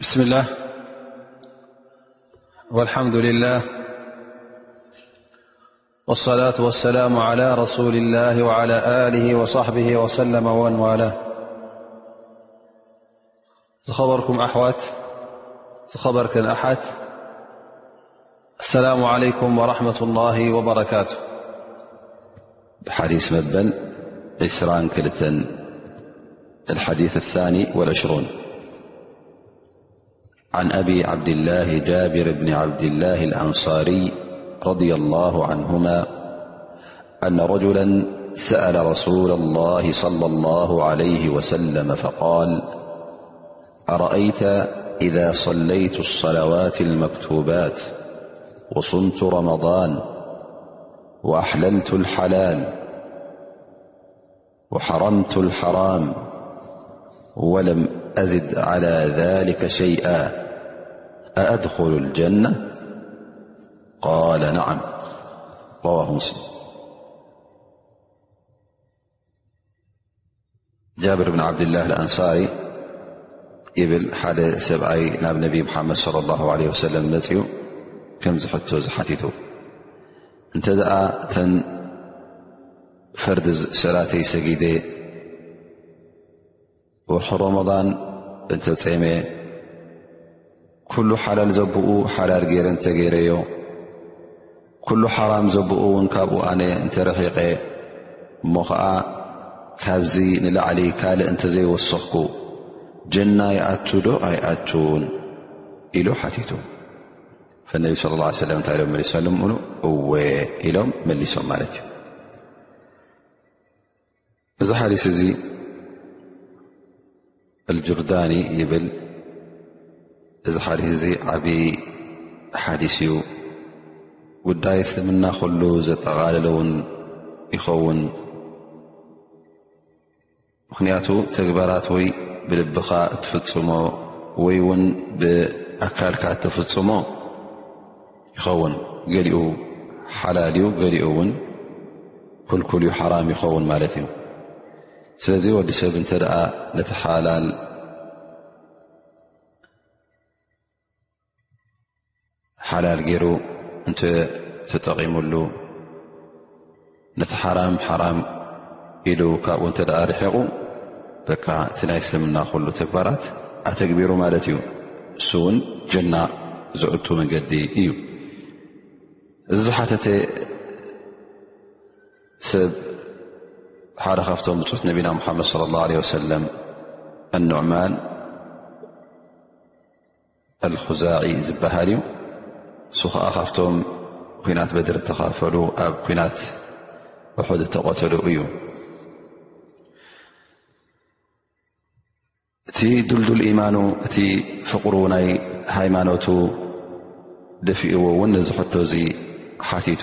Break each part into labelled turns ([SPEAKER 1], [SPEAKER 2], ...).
[SPEAKER 1] بسم الله والحمد لله والصلاة والسلام على رسول الله وعلى آله وصحبه وسلم ومنوالاه خبركم أحوت خبركم أحت السلام عليكم ورحمة الله وبركاته
[SPEAKER 2] بحديث مبن عسرا كلة الحديث الثاني والعشرون عن أبي عبد الله جابر بن عبد الله الأنصاري - رضي الله عنهما أن رجلا سأل رسول الله صلى الله عليه وسلم فقال أرأيت إذا صليت الصلوات المكتوبات وصمت رمضان وأحللت الحلال وحرمت الحرام ولم أزد على ذلك شيئا لأدخل الجنة قال نعم رواه مسلم ጃብር ብን ዓብድላ ኣንሳሪ ይብል ሓደ ሰብኣይ ናብ ነቢ ሓመድ صለ ላ ለ ወሰለም መፅኡ ከምዚ ሕቶ ዝሓቲቱ እንተ ደኣ እተን ፈርዲ ሰላተይ ሰጊደ ወርሒ ሮመضን እንተፀመ ኩሉ ሓላል ዘብኡ ሓላል ገይረ እንተገይረዮ ኩሉ ሓራም ዘብኡ ውን ካብኡ ኣነ እንተ ርሒቐ እሞ ኸዓ ካብዚ ንላዕሊ ካልእ እንተዘይወሰኽኩ ጀና ይኣቱ ዶ ኣይኣቱን ኢሉ ሓቲቱ ፈነቢ ስለ ላ ሰለም እንታይ ኢሎም መሊሳሎም ምሉ እወ ኢሎም መሊሶም ማለት እዩ እዚ ሓዲስ እዚ ኣልጅርዳኒ ይብል እዚ ሓዲስ እዚ ዓብዪ ሓዲስ እዩ ጉዳይ እስልምና ኩሉ ዘጠቓለለ ውን ይኸውን ምኽንያቱ ተግባራት ወይ ብልብኻ እትፍፅሞ ወይ ውን ብኣካልካ እተፍፅሞ ይኸውን ገሊኡ ሓላል እዩ ገሊኡ እውን ኩልኩል እዩ ሓራም ይኸውን ማለት እዩ ስለዚ ወዲ ሰብ እንተ ደኣ ነቲ ሓላል ሓላል ገይሩ እንተ ተጠቒሙሉ ነቲ ሓራም ሓራም ኢሉ ካብኡ እንተ ርሒቑ በቃ እቲ ናይ እስልምና ኩሉ ተግባራት ኣተግቢሩ ማለት እዩ እሱ እውን ጀና ዝእቱ መንገዲ እዩ እዚ ዝሓተተ ሰብ ሓደ ካብቶም ብፁት ነቢና ሙሓመድ صለ ላه ለ ወሰለም ኣንዕማን ኣልኹዛዒ ዝበሃል እዩ። እሱ ኸዓ ካብቶም ኩናት በድር እተኻፈሉ ኣብ ኩናት ሑድ እተቐተሉ እዩ። እቲ ዱልዱል ኢማኑ እቲ ፍቕሩ ናይ ሃይማኖቱ ደፊእዎ እውን ነዚ ሕቶ እዚ ሓቲቱ።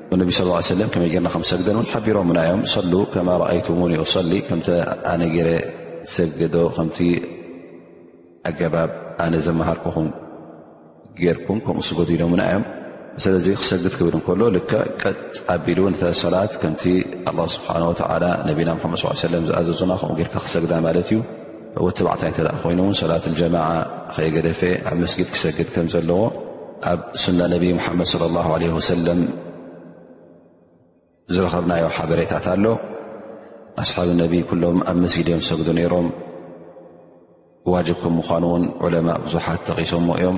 [SPEAKER 2] ነቢ ስ ሰለም ከመይ ገርና ከም ሰግደ ን ሓቢሮምና እዮም ሰሉ ከማ ረኣይቱሙኒ ኡሰሊ ከምቲ ኣነ ገረ ሰግዶ ከምቲ ኣገባብ ኣነ ዘመሃርኩኹም ጌርኩም ከምኡ ስገዱ ኢሎምና እዮም ስለዚ ክሰግድ ክብል እንከሎ ልክ ቀጥ ኣቢሉ ነተ ሰላት ከምቲ ኣላ ስብሓን ወተላ ነቢና ሓመድ ስ ሰለም ዝኣዘዙና ከምኡ ጌርካ ክሰግዳ ማለት እዩ ወተባዕታይ እተ ኮይኑ ውን ሰላት ጀማዓ ከይገደፈ ኣብ መስጊድ ክሰግድ ከም ዘለዎ ኣብ ሱና ነቢ ሙሓመድ ለ ላ ለ ወሰለም ዝረኸብናዮ ሓበሬታት ኣሎ ኣስሓብ ነቢ ኩሎም ኣብ መስጊድ እዮም ዝሰግዱ ነይሮም ዋጅብ ከም ምኳኑ ውን ዑለማ ብዙሓት ተቒሶሞ እዮም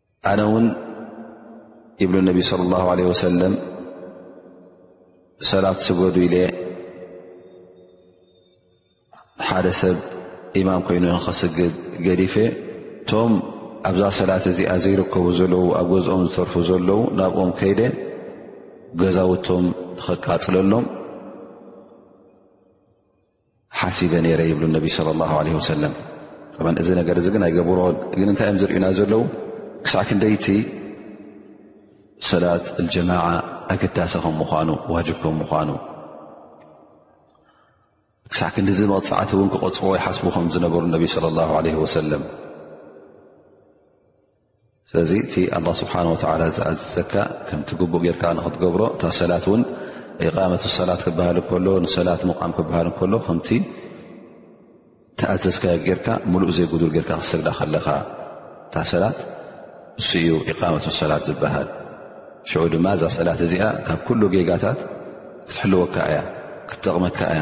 [SPEAKER 2] ኣነ ውን ይብሉ ነቢ صለ ላه ለ ወሰለም ሰላት ስገዱ ኢለ ሓደ ሰብ ኢማም ኮይኑ ንኸስግድ ገዲፈ እቶም ኣብዛ ሰላት እዚኣ ዘይርከቡ ዘለዉ ኣብ ገዝኦም ዝተርፉ ዘለዉ ናብኦም ከይደ ገዛውቶም ንኸቃፅለሎም ሓሲበ ነረ ይብሉ ነቢ ለ ላ ለ ወሰለም እዚ ነገር እዚ ግን ኣይገብሮ ግን እንታይ እዮም ዝርእዩና ዘለዉ ክሳዕ ክንደይቲ ሰላት ልጀማዓ ኣገዳሲ ከም ምኳኑ ዋጅብ ከም ምኳኑ ክሳዕ ክንዲዚ መቕፃዕቲ እውን ክቐፅዎ ይሓስቡ ከም ዝነበሩ ነቢ ለ ላ ለ ወሰለም ስለዚ እቲ ኣላ ስብሓን ወተላ ዝኣዘዘካ ከምቲ ግቡእ ጌርካ ንክትገብሮ እታ ሰላት እውን ኢቃመት ሰላት ክበሃል ከሎ ንሰላት ምቛም ክበሃል ከሎ ከምቲ ተኣዘዝካ ጌርካ ሙሉእ ዘይጉዱል ጌርካ ክሰግዳ ከለኻ እታ ሰላት እሱ እዩ ኢቃመት ሰላት ዝበሃል ሽዑ ድማ እዛ ሰላት እዚኣ ካብ ኩሉ ጌጋታት ክትሕልወካ እያ ክትጠቕመካ እያ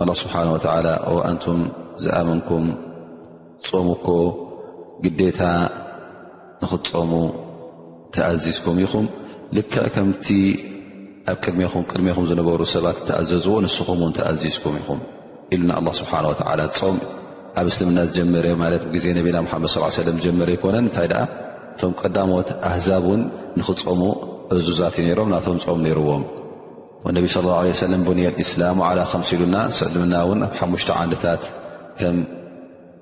[SPEAKER 2] ኣላ ስብሓን ወተላ ኦ ኣንቱም ዝኣመንኩም ጾሙ እኮ ግዴታ ንኽትጾሙ ተኣዚዝኩም ኢኹም ልክዕ ከምቲ ኣብ ቅድሜኹም ቅድሜኹም ዝነበሩ ሰባት ተኣዘዝዎ ንስኹም ውን ተኣዚዝኩም ኢኹም ኢሉና ኣላ ስብሓን ወተላ ጾም ኣብ እስልምና ዝጀመረ ማለት ብግዜ ነቢና ሓመድ ስ ሰለም ዝጀመረ ኣይኮነን እንታይ ደኣ እቶም ቀዳሞት ኣህዛብ እውን ንኽጾሙ እዙዛት ዩ ነሮም ናቶም ጾም ነይርዎም ወነቢ ስ ላ ለ ሰለም ቡንየ ልእስላሙ ዓላ ከምሲ ኢሉና ስዕልምና እውን ኣብ ሓሙሽተ ዓንድታት ከም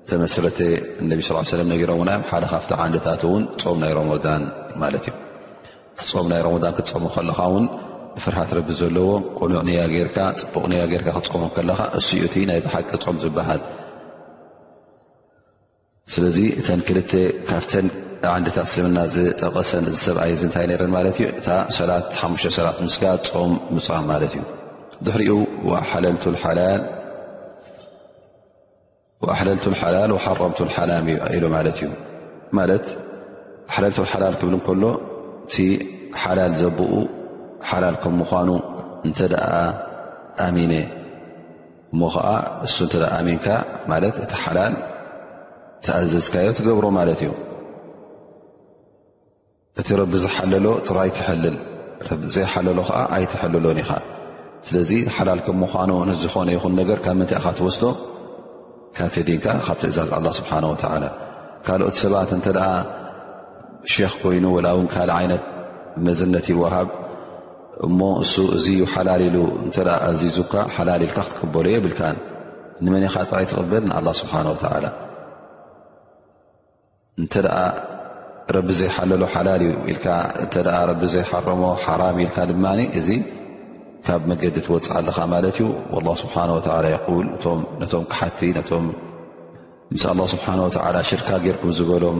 [SPEAKER 2] ተመስረተ እነቢ ስ ሰለም ነጊሮምና እዮም ሓደ ካብቲ ዓንድታት እውን ፆም ናይ ሮሞዳን ማለት እዩ ፆም ናይ ሮሞዳን ክትፀሙ ከለካ እውን ፍርሃት ረቢ ዘለዎ ቁኑዕ ንያ ጌርካ ፅቡቕ ንያ ጌርካ ክትፀሙ ከለካ እሱኡ እቲ ናይ ብሓቂ ፆም ዝበሃል ስለዚ እተን ክልተ ካብተን ዓንድታት እስልምና ዝጠቐሰን እዚ ሰብኣይ እዚ እንታይ ነረን ማለት እዩ እታ ሰላት ሓሙሽተ ሰላት ምስጋ ፆም ምፅም ማለት እዩ ድሕሪኡ ሓለልቱ ሓላል ኣሕለልቱ ሓላል ሓረምቱ ሓላም ኢሉ ማለት እዩ ማለት ኣሕለልቱ ሓላል ክብል እንከሎ እቲ ሓላል ዘብኡ ሓላል ከም ምኳኑ እንተ ደኣ ኣሚነ እሞ ኸዓ እሱ እተ ኣሚንካ ማለት እቲ ሓላል ተኣዘዝካዮ ትገብሮ ማለት እዩ እቲ ረቢ ዝሓለሎ ጥራይ ትሐልል ዘይሓለሎ ከዓ ኣይትሐልሎን ኢኻ ስለዚ ሓላል ከም ምዃኑ ንዝኾነ ይኹን ነገር ካብ ምንታይ ኢኻ ትወስዶ ካብ ፌዲንካ ካብ ትእዛዝ ኣላ ስብሓን ወተዓላ ካልኦት ሰባት እንተ ሸክ ኮይኑ ወላ እውን ካልእ ዓይነት መዝነት ይወሃብ እሞ እሱ እዚ ዩ ሓላል ኢሉ እተ ኣዚዙካ ሓላል ኢልካ ክትቅበሉ የብልካ ንመን ኢኻ ጥራይ ትቕበል ንኣላ ስብሓን ወተላ እንተ ረቢ ዘይሓለሎ ሓላል እዩ ኢልካ እተ ረቢ ዘይሓረሞ ሓራም ኢልካ ድማ እዚ ካብ መገዲ ትወፅእ ኣለኻ ማለት እዩ ላ ስብሓን ወላ የል እቶም ነቶም ክሓቲ ነቶም ምስ ኣላ ስብሓን ወተላ ሽርካ ጌርኩም ዝበሎም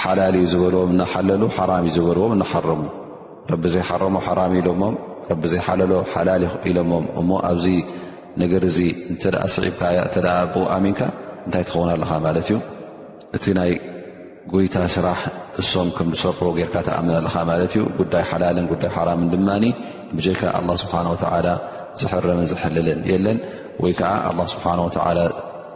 [SPEAKER 2] ሓላል እዩ ዝበልዎም እናሓለሉ ሓራም እዩ ዝበልዎም እናሓረሙ ረቢ ዘይሓረሞ ሓራም ኢሎሞም ረቢ ዘይሓለሎ ሓላል ኢሎሞም እሞ ኣብዚ ነገር እዚ እንተ ስዒብካ ያ እተ ብኡ ኣሚንካ እንታይ ትኸውን ኣለኻ ማለት እዩ እቲ ናይ ጎይታ ስራሕ እሶም ከም ዝሰርሑ ጌርካ ተኣምን ኣለኻ ማለት እዩ ጉዳይ ሓላልን ጉዳይ ሓራምን ድማ ብጀካ ኣላ ስብሓን ወተዓላ ዝሕረምን ዝሕልልን የለን ወይ ከዓ ኣላ ስብሓን ወተላ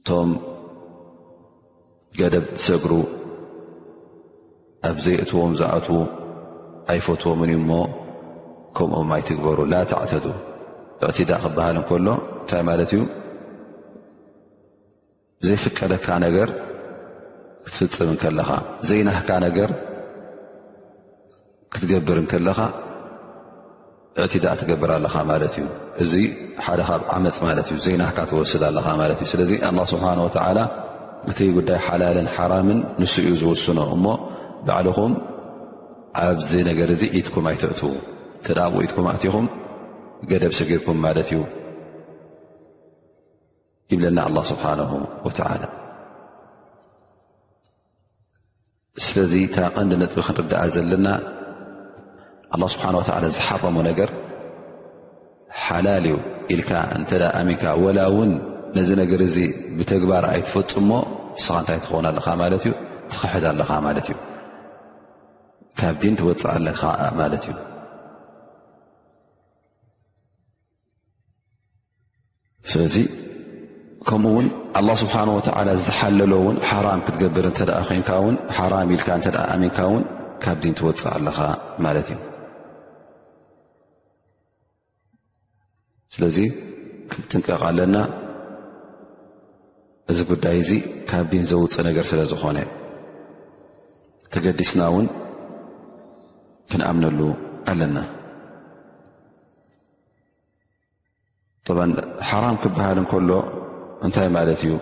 [SPEAKER 2] እቶም ገደብ ዝሰግሩ ኣብ ዘይእትዎም ዝኣትዉ ኣይፈትዎምን እዩ እሞ ከምኦም ኣይትግበሩ ላ ተዕተዱ እዕትዳ ክበሃል እንከሎ እንታይ ማለት እዩ ዘይፍቀደካ ነገር ክትፍፅም ከለኻ ዘይናህካ ነገር ክትገብር እንከለኻ ዕቲዳ ትገብር ኣለኻ ማለት እዩ እዚ ሓደ ካብ ዓመፅ ማለት እዩ ዘይናካ ትወስድ ኣለኻ ማለት እዩ ስለዚ ኣላ ስብሓን ወተዓላ እቲ ጉዳይ ሓላልን ሓራምን ንሱ እዩ ዝውስኖ እሞ ባዕልኹም ኣብዚ ነገር እዚ ኢትኩም ኣይትእትዉ ተዳብኡ ኢትኩም ኣእትኹም ገደብ ሰጊርኩም ማለት እዩ ይብለና ኣላ ስብሓን ወተዓላ ስለዚ እታ ቀንዲ ነጥቢ ክንርድኣ ዘለና ኣላ ስብሓን ወተዓላ ዝሓረሙ ነገር ሓላል እዩ ኢልካ እንተ ኣሚንካ ወላ እውን ነዚ ነገር እዚ ብተግባር ኣይትፈፅሞ ንስኻ እንታይ ትኸውን ኣለኻ ማለት እዩ ትኽሕድ ኣለኻ ማለት እዩ ካብ ዲን ትወፅእ ኣለካ ማለት እዩ ስለዚ ከምኡ ውን ኣላ ስብሓን ወተላ ዝሓለሎ ውን ሓራም ክትገብር እንተ ኮንካ ውን ሓራም ኢልካ እተ ኣሚንካ ውን ካብ ዲን ትወፅእ ኣለኻ ማለት እዩ ስለዚ ክንጥንቀቕ ኣለና እዚ ጉዳይ እዚ ካብ ዲን ዘውፅእ ነገር ስለ ዝኾነ ተገዲስና ውን ክንኣምነሉ ኣለና ሓራም ክበሃል እንከሎ እንታይ ማለት እዩ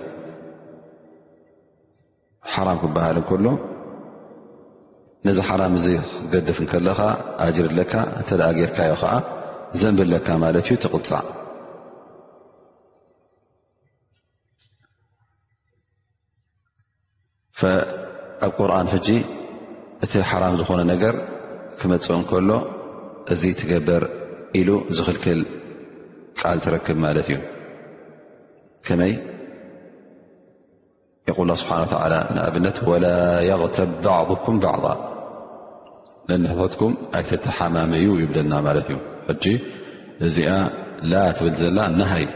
[SPEAKER 2] ሓራም ክበሃል እንከሎ ነዚ ሓራም እዚ ክትገድፍ ከለኻ ኣጅር ኣለካ እንተ ጌርካዮ ከዓ ዘንብ ኣለካ ማለት እዩ ትቕፃዕ ኣብ ቁርን ሕጂ እቲ ሓራም ዝኾነ ነገር ክመፅእ እንከሎ እዚ ትገበር ኢሉ ዝኽልክል ቃል ትረክብ ማለት እዩ ከመይ የቁል ስብሓ ንኣብነት ወላ የቕተብ ባዕኩም ባዕض ነንሕድሕድኩም ኣይትተሓማመዩ ይብለና ማለት እዩ። ሕጂ እዚኣ ላ ትብል ዘላ ናሃይ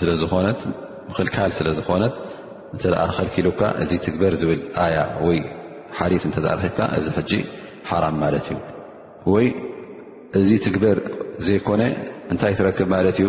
[SPEAKER 2] ስለ ዝኾነት ምኽልካል ስለ ዝኾነት እንተ ከልኪሉካ እዚ ትግበር ዝብል ኣያ ወይ ሓዲት እንተ ረኪብካ እዚ ሕጂ ሓራም ማለት እዩ ወይ እዚ ትግበር ዘይኮነ እንታይ ትረክብ ማለት እዩ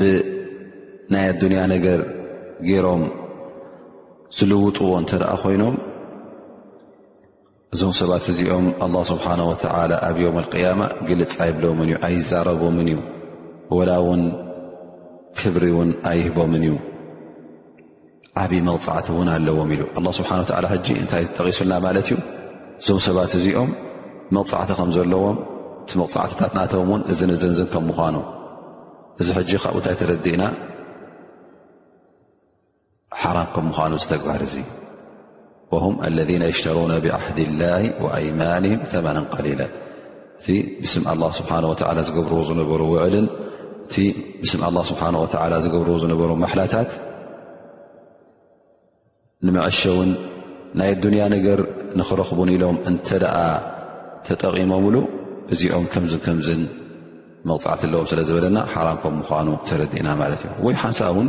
[SPEAKER 2] ብናይ ኣዱንያ ነገር ገይሮም ዝልውጥዎ እንተ ደኣ ኮይኖም እዞም ሰባት እዚኦም ኣላ ስብሓን ወተላ ኣብ ዮም ኣልቅያማ ግልፅ ኣይብሎምን እዩ ኣይዛረቦምን እዩ ወላ እውን ክብሪ እውን ኣይህቦምን እዩ ዓብዪ መቕፃዕቲ እውን ኣለዎም ኢሉ ኣላ ስብሓን ወተዓላ ሕጂ እንታይ ዝጠቒሱልና ማለት እዩ እዞም ሰባት እዚኦም መቕፃዕቲ ከም ዘለዎም እቲ መቕፃዕትታት ናቶም እውን እዝን እዝንዝን ከም ምኳኑ እዚ ሕጂ ካብኡ እንታይ ተረዲእና ሓራም ከም ምኳኑ ዝተግባር እዙ ወሁም ኣለዚነ የሽተሩነ ብዓህድ ላሂ ወኣይማንህም ተመነን ቀሊላ እቲ ብስም ኣላ ስብሓን ወተዓላ ዝገብርዎ ዝነበሩ ውዕልን እቲ ብስም ኣላ ስብሓን ወተዓላ ዝገብርዎ ዝነበሩ ማሕላታት ንመዐሸውን ናይ ኣዱንያ ነገር ንኽረኽቡን ኢሎም እንተ ደኣ ተጠቒሞምሉ እዚኦም ከምዝን ከምዝን መቕፃዕቲ ኣለዎም ስለ ዝበለና ሓራም ከም ምኳኑ ተረዲእና ማለት እዩ ወይ ሓንሳ እውን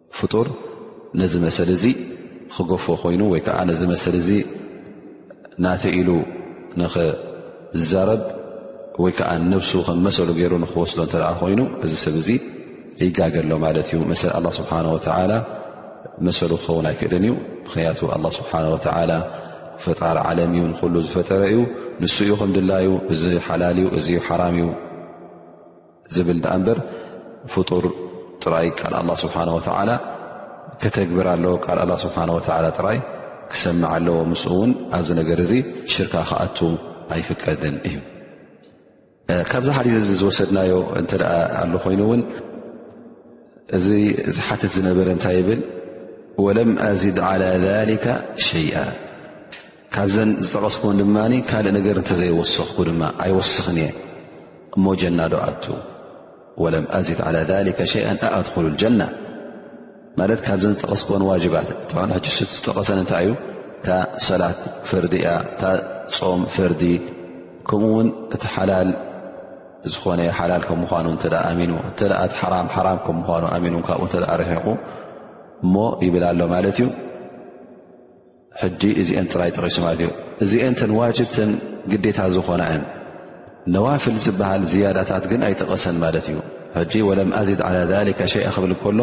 [SPEAKER 2] ፍጡር ነዚ መሰል እዚ ክገፎ ኮይኑ ወይ ከዓ ነዚ መሰል እዚ ናተ ኢሉ ንኽዛረብ ወይ ከዓ ነብሱ ከም መሰሉ ገይሩ ንክወስዶ እተ ኮይኑ እዚ ሰብ እዚ ይጋገሎ ማለት እዩ መሰል ኣላ ስብሓን ወተላ መሰሉ ክኸውን ኣይክእልን እዩ ምክንያቱ ኣላ ስብሓን ወተላ ፈጣሪ ዓለም እዩ ንኩሉ ዝፈጠረ እዩ ንሱ እዩ ከምድላዩ እዚ ሓላል እዩ እዚ ሓራም እዩ ዝብል ድኣ እምበር ፍጡር ጥራይ ቃል ኣላ ስብሓን ወተዓላ ከተግብር ኣለዎ ቃል ኣላ ስብሓን ወተዓላ ጥራይ ክሰምዕ ኣለዎ ምስ እውን ኣብዚ ነገር እዚ ሽርካ ክኣቱ ኣይፍቀድን እዩ ካብዚ ሓዲስ እዚ ዝወሰድናዮ እንተ ኣሎ ኮይኑ እውን እዚ ዝሓትት ዝነበረ እንታይ ይብል ወለም ኣዚድ ዓላ ሊካ ሸይኣ ካብዘን ዝጠቐስክወን ድማ ካልእ ነገር እንተዘይወሰኽኩ ድማ ኣይወስኽን እየ እሞ ጀና ዶ ኣቱ ወለም ኣዚድ ዓላ ሊከ ሸይኣ ኣኣድኹሉ ጀና ማለት ካብዘን ዝጠቐስክወን ዋጅባት ብ ሕጂ ስት ዝጠቐሰን እንታይ እዩ እታ ሰላት ፈርዲ እያ እታ ፆም ፈርዲ ከምኡ ውን እቲ ሓላል ዝኾነ ሓላል ከም ምኳኑ እተ ኣሚኑ እተ እቲ ሓራም ሓራም ከም ምኳኑ ኣሚኑ ካብኡ እተ ርሒቑ እሞ ይብል ኣሎ ማለት እዩ ሕጂ እዚኤን ጥራይ ጠቂሱ ማለት እዩ እዚኤን ተን ዋጅብተን ግዴታ ዝኾና እየን ነዋፍል ዝበሃል ዝያዳታት ግን ኣይጠቐሰን ማለት እዩ ሕጂ ወለም ኣዚድ ዓላ ሊካ ሸይኣ ክብል እከሎ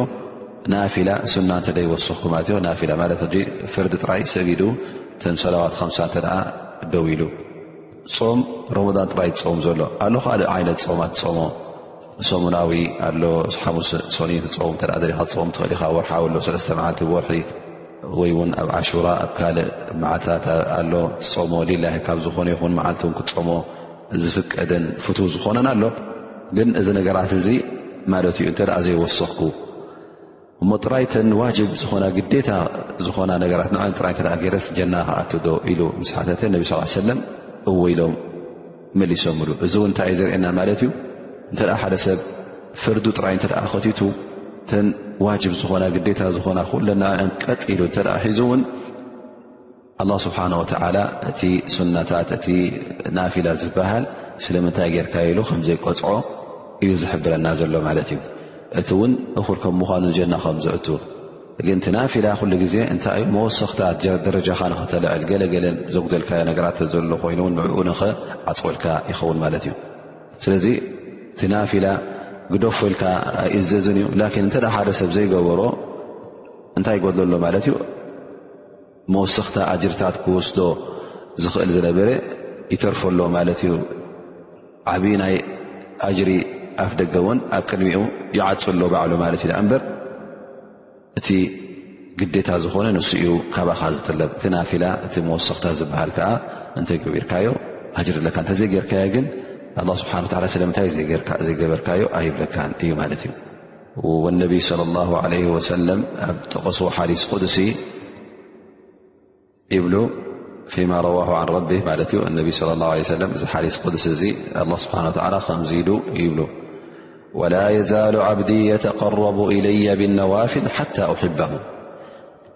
[SPEAKER 2] ናፊላ ሱና እንተ ይወስኽኩ ማለት እ ናፊላ ማለት ሕጂ ፍርዲ ጥራይ ሰጊዱ ተን ሰላዋት ከምሳ እንተ ደኣ ደው ኢሉ ጾም ሮሞዳን ጥራይ ትጸውም ዘሎ ኣሉ ካልእ ዓይነት ጾማት ትጾሞ ሰሙናዊ ኣሎ ሓሙስ ሶኒ ትፀውም ተ ደካ ትፀውም ትኽእል ኢኻ ወርሓዊ ኣሎ ሰለስተ መዓልቲ ብወርሒ ወይ ውን ኣብ ዓሹራ ኣብ ካልእ መዓልትታት ኣሎ ትፀሞ ሊላ ካብ ዝኾነ ይኹን መዓልቲ ውን ክትፀሞ ዝፍቀድን ፍት ዝኾነን ኣሎ ግን እዚ ነገራት እዚ ማለት እዩ እተ ዘይወሰኽኩ እሞ ጥራይ ተን ዋጅብ ዝኾና ግዴታ ዝኾና ነገራት ንዓን ጥራይ እተ ገይረስ ጀና ክኣትዶ ኢሉ ምስ ሓተተ ነቢ ስ ሰለም እወ ኢሎም መሊሶምሉ እዚ እውን እንታይ እዩ ዘርእየና ማለት እዩ እንተ ሓደ ሰብ ፍርዱ ጥራይ እተ ከቲቱ ተን ዋጅብ ዝኾና ግዴታ ዝኾና ኩለን ንዐን ቀጥ ኢሉ እተ ሒዙ እውን ኣላ ስብሓን ወተዓላ እቲ ሱናታት እቲ ናፊላ ዝበሃል ስለምንታይ ጌርካ ኢሉ ከም ዘይቆፅዖ እዩ ዝሕብረና ዘሎ ማለት እዩ እቲ እውን እኹል ከም ምዃኑ ጀና ከም ዘእቱ ግን እቲ ናፊላ ኩሉ ግዜ እንታይ እዩ መወሰኽታ ደረጃኻ ንክተልዕል ገለገለን ዘጉደልካዮ ነገራት ዘሎ ኮይኑውን ንዕኡ ንኸዓፅወልካ ይኸውን ማለት እዩ ስለዚ እቲ ናፊላ ግደፎ ኢልካ ኣይእዘዝን እዩ ላኪን እንተ ሓደ ሰብ ዘይገበሮ እንታይ ይጎድለሎ ማለት እዩ መወሰኽታ ኣጅርታት ክወስዶ ዝኽእል ዝነበረ ይተርፈሎ ማለት እዩ ዓብዪ ናይ ኣጅሪ ኣፍ ደገ እውን ኣብ ቅድሚኡ ይዓፅ ኣሎ ባዕሉ ማለት እዩ ዳኣ እምበር እቲ ግዴታ ዝኾነ ንሱ እዩ ካባኻ ዝጥለብ እቲ ናፊላ እቲ መወሰኽታ ዝበሃል ከዓ እንተገቢርካዮ ኣጅሪ ኣለካ እንተዘይገርካዮ ግን ኣላ ስብሓን ላ ስለምንታይ ዘይገበርካዮ ኣይብለካን እዩ ማለት እዩ والنبي صلى الله عليه وسلم ق حيث قدس ب فيما رواه عن ربه لى الله عله سم يث دس الله سبحانهوعلىم ب ولا يزال عبدي يتقرب إلي بالنوافل حتى أحبه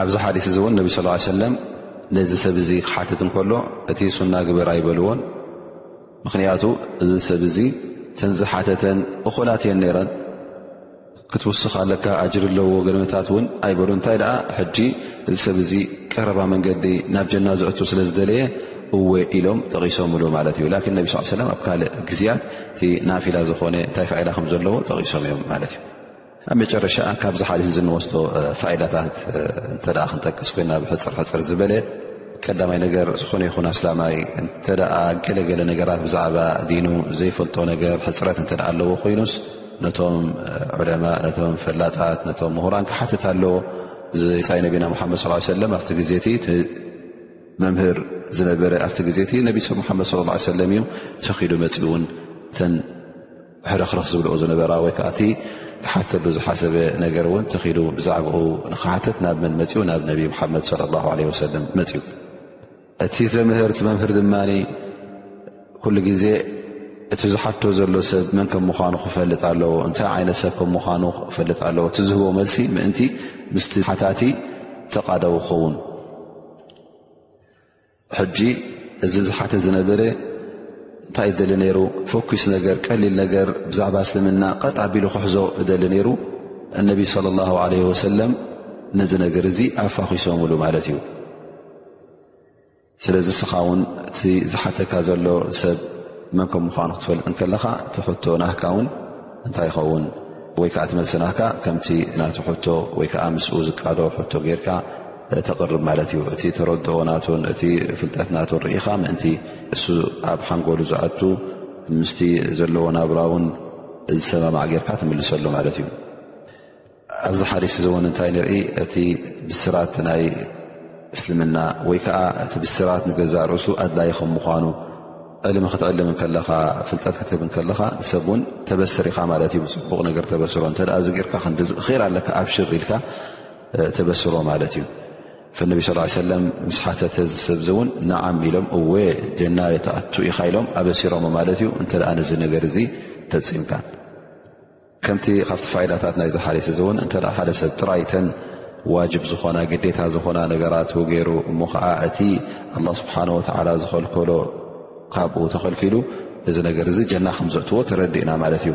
[SPEAKER 2] ኣብዚ ሓዲስ እዚ እውን ነቢ ስ ሰለም ነዚ ሰብ እዚ ክሓትት እንከሎ እቲ ሱና ግበር ኣይበልዎን ምኽንያቱ እዚ ሰብ እዚ ተንዝሓተተን እኹላት እየን ነይረን ክትውስኽ ኣለካ ኣጅሪ ኣለዎ ገለመታት እውን ኣይበሉ እንታይ ደኣ ሕጂ እዚ ሰብ እዚ ቀረባ መንገዲ ናብ ጀና ዘእቱ ስለ ዝደለየ እወ ኢሎም ጠቒሶምሉ ማለት እዩ ላኪን ነቢ ስ ሰለም ኣብ ካልእ ግዜያት እቲ ናፊላ ዝኾነ እንታይ ፋኢላ ከም ዘለዎ ጠቒሶም እዮም ማለት እዩ ኣብ መጨረሻ ካብዚ ሓሊሲ ዝንወስዶ ፋይዳታት እንተ ክንጠቅስ ኮይና ብሕፅር ሕፅር ዝበለ ቀዳማይ ነገር ዝኾነ ይኹን ኣስላማይ እንተ ገለገለ ነገራት ብዛዕባ ዲኑ ዘይፈልጦ ነገር ሕፅረት እንተ ኣለዎ ኮይኑስ ነቶም ዕለማ ነቶም ፈላጣት ነቶም ምሁራን ክሓትት ኣለዎ ሳይ ነቢና ሓመድ ስ ሰለም ኣብቲ ግዜ እቲ መምህር ዝነበረ ኣብቲ ግዜ እቲ ነቢ ሰብ ሓመድ ስ ሰለም እዩ ተኺዱ መፅኡ ውን ሕርኽርኽ ዝብልኡ ዝነበራ ወይ ከዓ እቲ ክሓተሉ ዝሓሰበ ነገር እውን ተኺዱ ብዛዕባኡ ንክሓተት ናብ መን መፅኡ ናብ ነቢ ሙሓመድ ለ ላ ለ ወሰለም መፅኡ እቲ ዘምህር እቲ መምህር ድማ ኩሉ ግዜ እቲ ዝሓቶ ዘሎ ሰብ መን ከም ምኳኑ ክፈልጥ ኣለዎ እንታይ ዓይነት ሰብ ከም ምኳኑ ክፈልጥ ኣለዎ እቲ ዝህቦ መልሲ ምእንቲ ምስቲ ሓታቲ ተቓደው ክኸውን ሕጂ እዚ ዝሓተ ዝነበረ እንታይ እደሊ ነይሩ ፈኲስ ነገር ቀሊል ነገር ብዛዕባ እስልምና ቐጥ ኣቢሉ ክሕዞ እደሊ ነይሩ እነቢ صለ ላሁ ለ ወሰለም ነዚ ነገር እዚ ኣፋኺሶምሉ ማለት እዩ ስለዚ እስኻ ውን እቲ ዝሓተካ ዘሎ ሰብ መን ከም ምዃኑ ክትፈልጥ ከለኻ እቲ ሕቶ ናህካ ውን እንታይ ይኸውን ወይ ከዓ ትመልሲ ናህካ ከምቲ ናቲ ሕቶ ወይ ከዓ ምስኡ ዝቃዶ ሕቶ ጌርካ ተቕርብ ማለት እዩ እቲ ተረድኦ ናቱን እቲ ፍልጠት ናቱን ርኢኻ ምእንቲ እሱ ኣብ ሓንጎሉ ዝኣቱ ምስቲ ዘለዎ ናብራ እውን ዝሰማማዕ ጌርካ ትምልሰሉ ማለት እዩ ኣብዚ ሓዲስ እዚ እውን እንታይ ንርኢ እቲ ብስራት ናይ እስልምና ወይ ከዓ እቲ ብስራት ንገዛእ ርእሱ ኣድላይ ከም ምኳኑ ዕልሚ ክትዕልም ከለኻ ፍልጠት ክትህብ ከለኻ ንሰብ እውን ተበስር ኢኻ ማለት እዩ ብፅቡቕ ነገር ተበስሮ እተ ዝገርካ ክንዲዚ ራ ኣለካ ኣብሽር ኢልካ ተበስሮ ማለት እዩ ነቢ ስ ሰለ ምስ ሓተተ ዝሰብዚ እውን ንዓም ኢሎም እወ ጀና ተኣቱ ኢኻ ኢሎም ኣበሲሮም ማለት እዩ እንተ ነዚ ነገር እዚ ፈፂምካ ከምቲ ካብቲ ፋይዳታት ናይ ዝሓሊት እዚ እውን እተ ሓደ ሰብ ጥራይተን ዋጅብ ዝኾና ግዴታ ዝኾና ነገራት ገይሩ እሞ ከዓ እቲ ኣላ ስብሓን ወተዓላ ዝኸልከሎ ካብኡ ተኸልኪሉ እዚ ነገር እዚ ጀና ከምዘእትዎ ተረዲእና ማለት እዩ